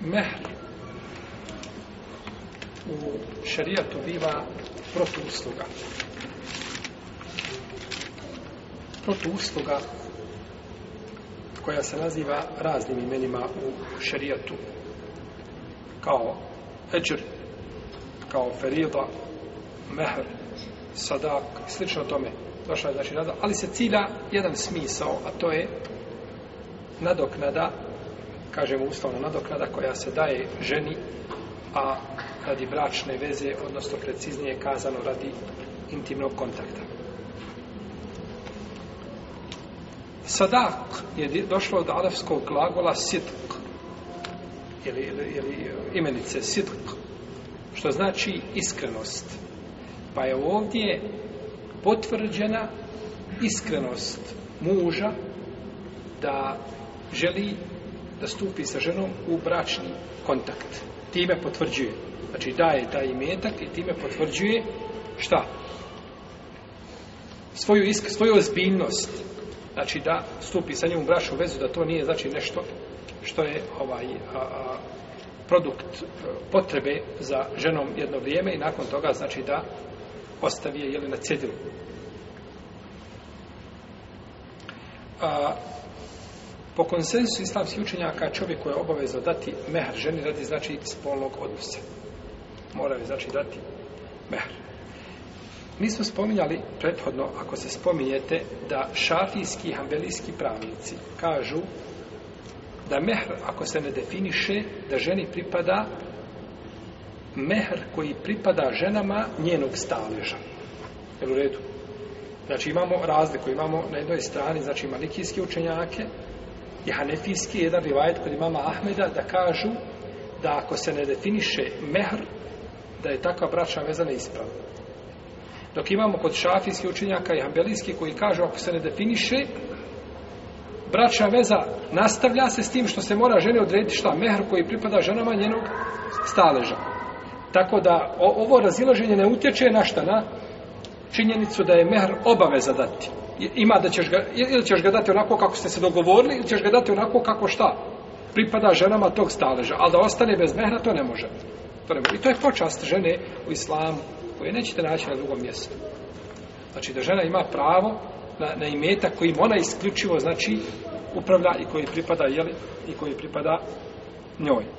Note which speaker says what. Speaker 1: mehr u šarijatu biva protuusluga. Protuusluga koja se naziva raznim imenima u šarijatu kao eđer, kao ferida, mehr, sadak, slično tome. Došla je znači nada, ali se cilja jedan smisao, a to je nadoknada kažemo ustavna nadoknada koja se daje ženi a radi bračne veze odnosno preciznije kazano radi intimnog kontakta sadak je došlo od arapskog glagola sidk ili, ili, ili imenice sidk što znači iskrenost pa je ovdje potvrđena iskrenost muža da želi da stupi sa ženom u bračni kontakt. Time potvrđuje. Znači daje taj imetak i time potvrđuje šta? Svoju, isk, svoju ozbiljnost. Znači da stupi sa njom u bračnu vezu, da to nije znači nešto što je ovaj a, a, produkt a, e, potrebe za ženom jedno vrijeme i nakon toga znači da ostavi je jeli na cedilu. A, Po konsensu islamskih učenjaka čovjek koji je obavezno dati mehr ženi radi znači spolnog odnosa. Mora je znači dati mehr. Mi smo spominjali prethodno, ako se spominjete, da šafijski i hambelijski pravnici kažu da mehr, ako se ne definiše, da ženi pripada mehr koji pripada ženama njenog staleža. Jel u redu? Znači imamo razliku, imamo na jednoj strani, znači malikijski učenjake, je hanefijski jedan rivajet kod imama Ahmeda da kažu da ako se ne definiše mehr, da je takva bračna veza neispravna. Dok imamo kod šafijski učenjaka i hambelijski koji kažu ako se ne definiše, bračna veza nastavlja se s tim što se mora žene odrediti šta mehr koji pripada ženama njenog staleža. Tako da ovo razilaženje ne utječe na šta na činjenicu da je mehr obaveza dati. Ima da ćeš ga, ili ćeš ga dati onako kako ste se dogovorili, ili ćeš ga dati onako kako šta pripada ženama tog staleža. Ali da ostane bez mehra, to ne može. To ne može. I to je počast žene u islamu koje nećete naći na drugom mjestu. Znači da žena ima pravo na, na imeta kojim ona isključivo znači upravlja i koji pripada jeli, i koji pripada njoj.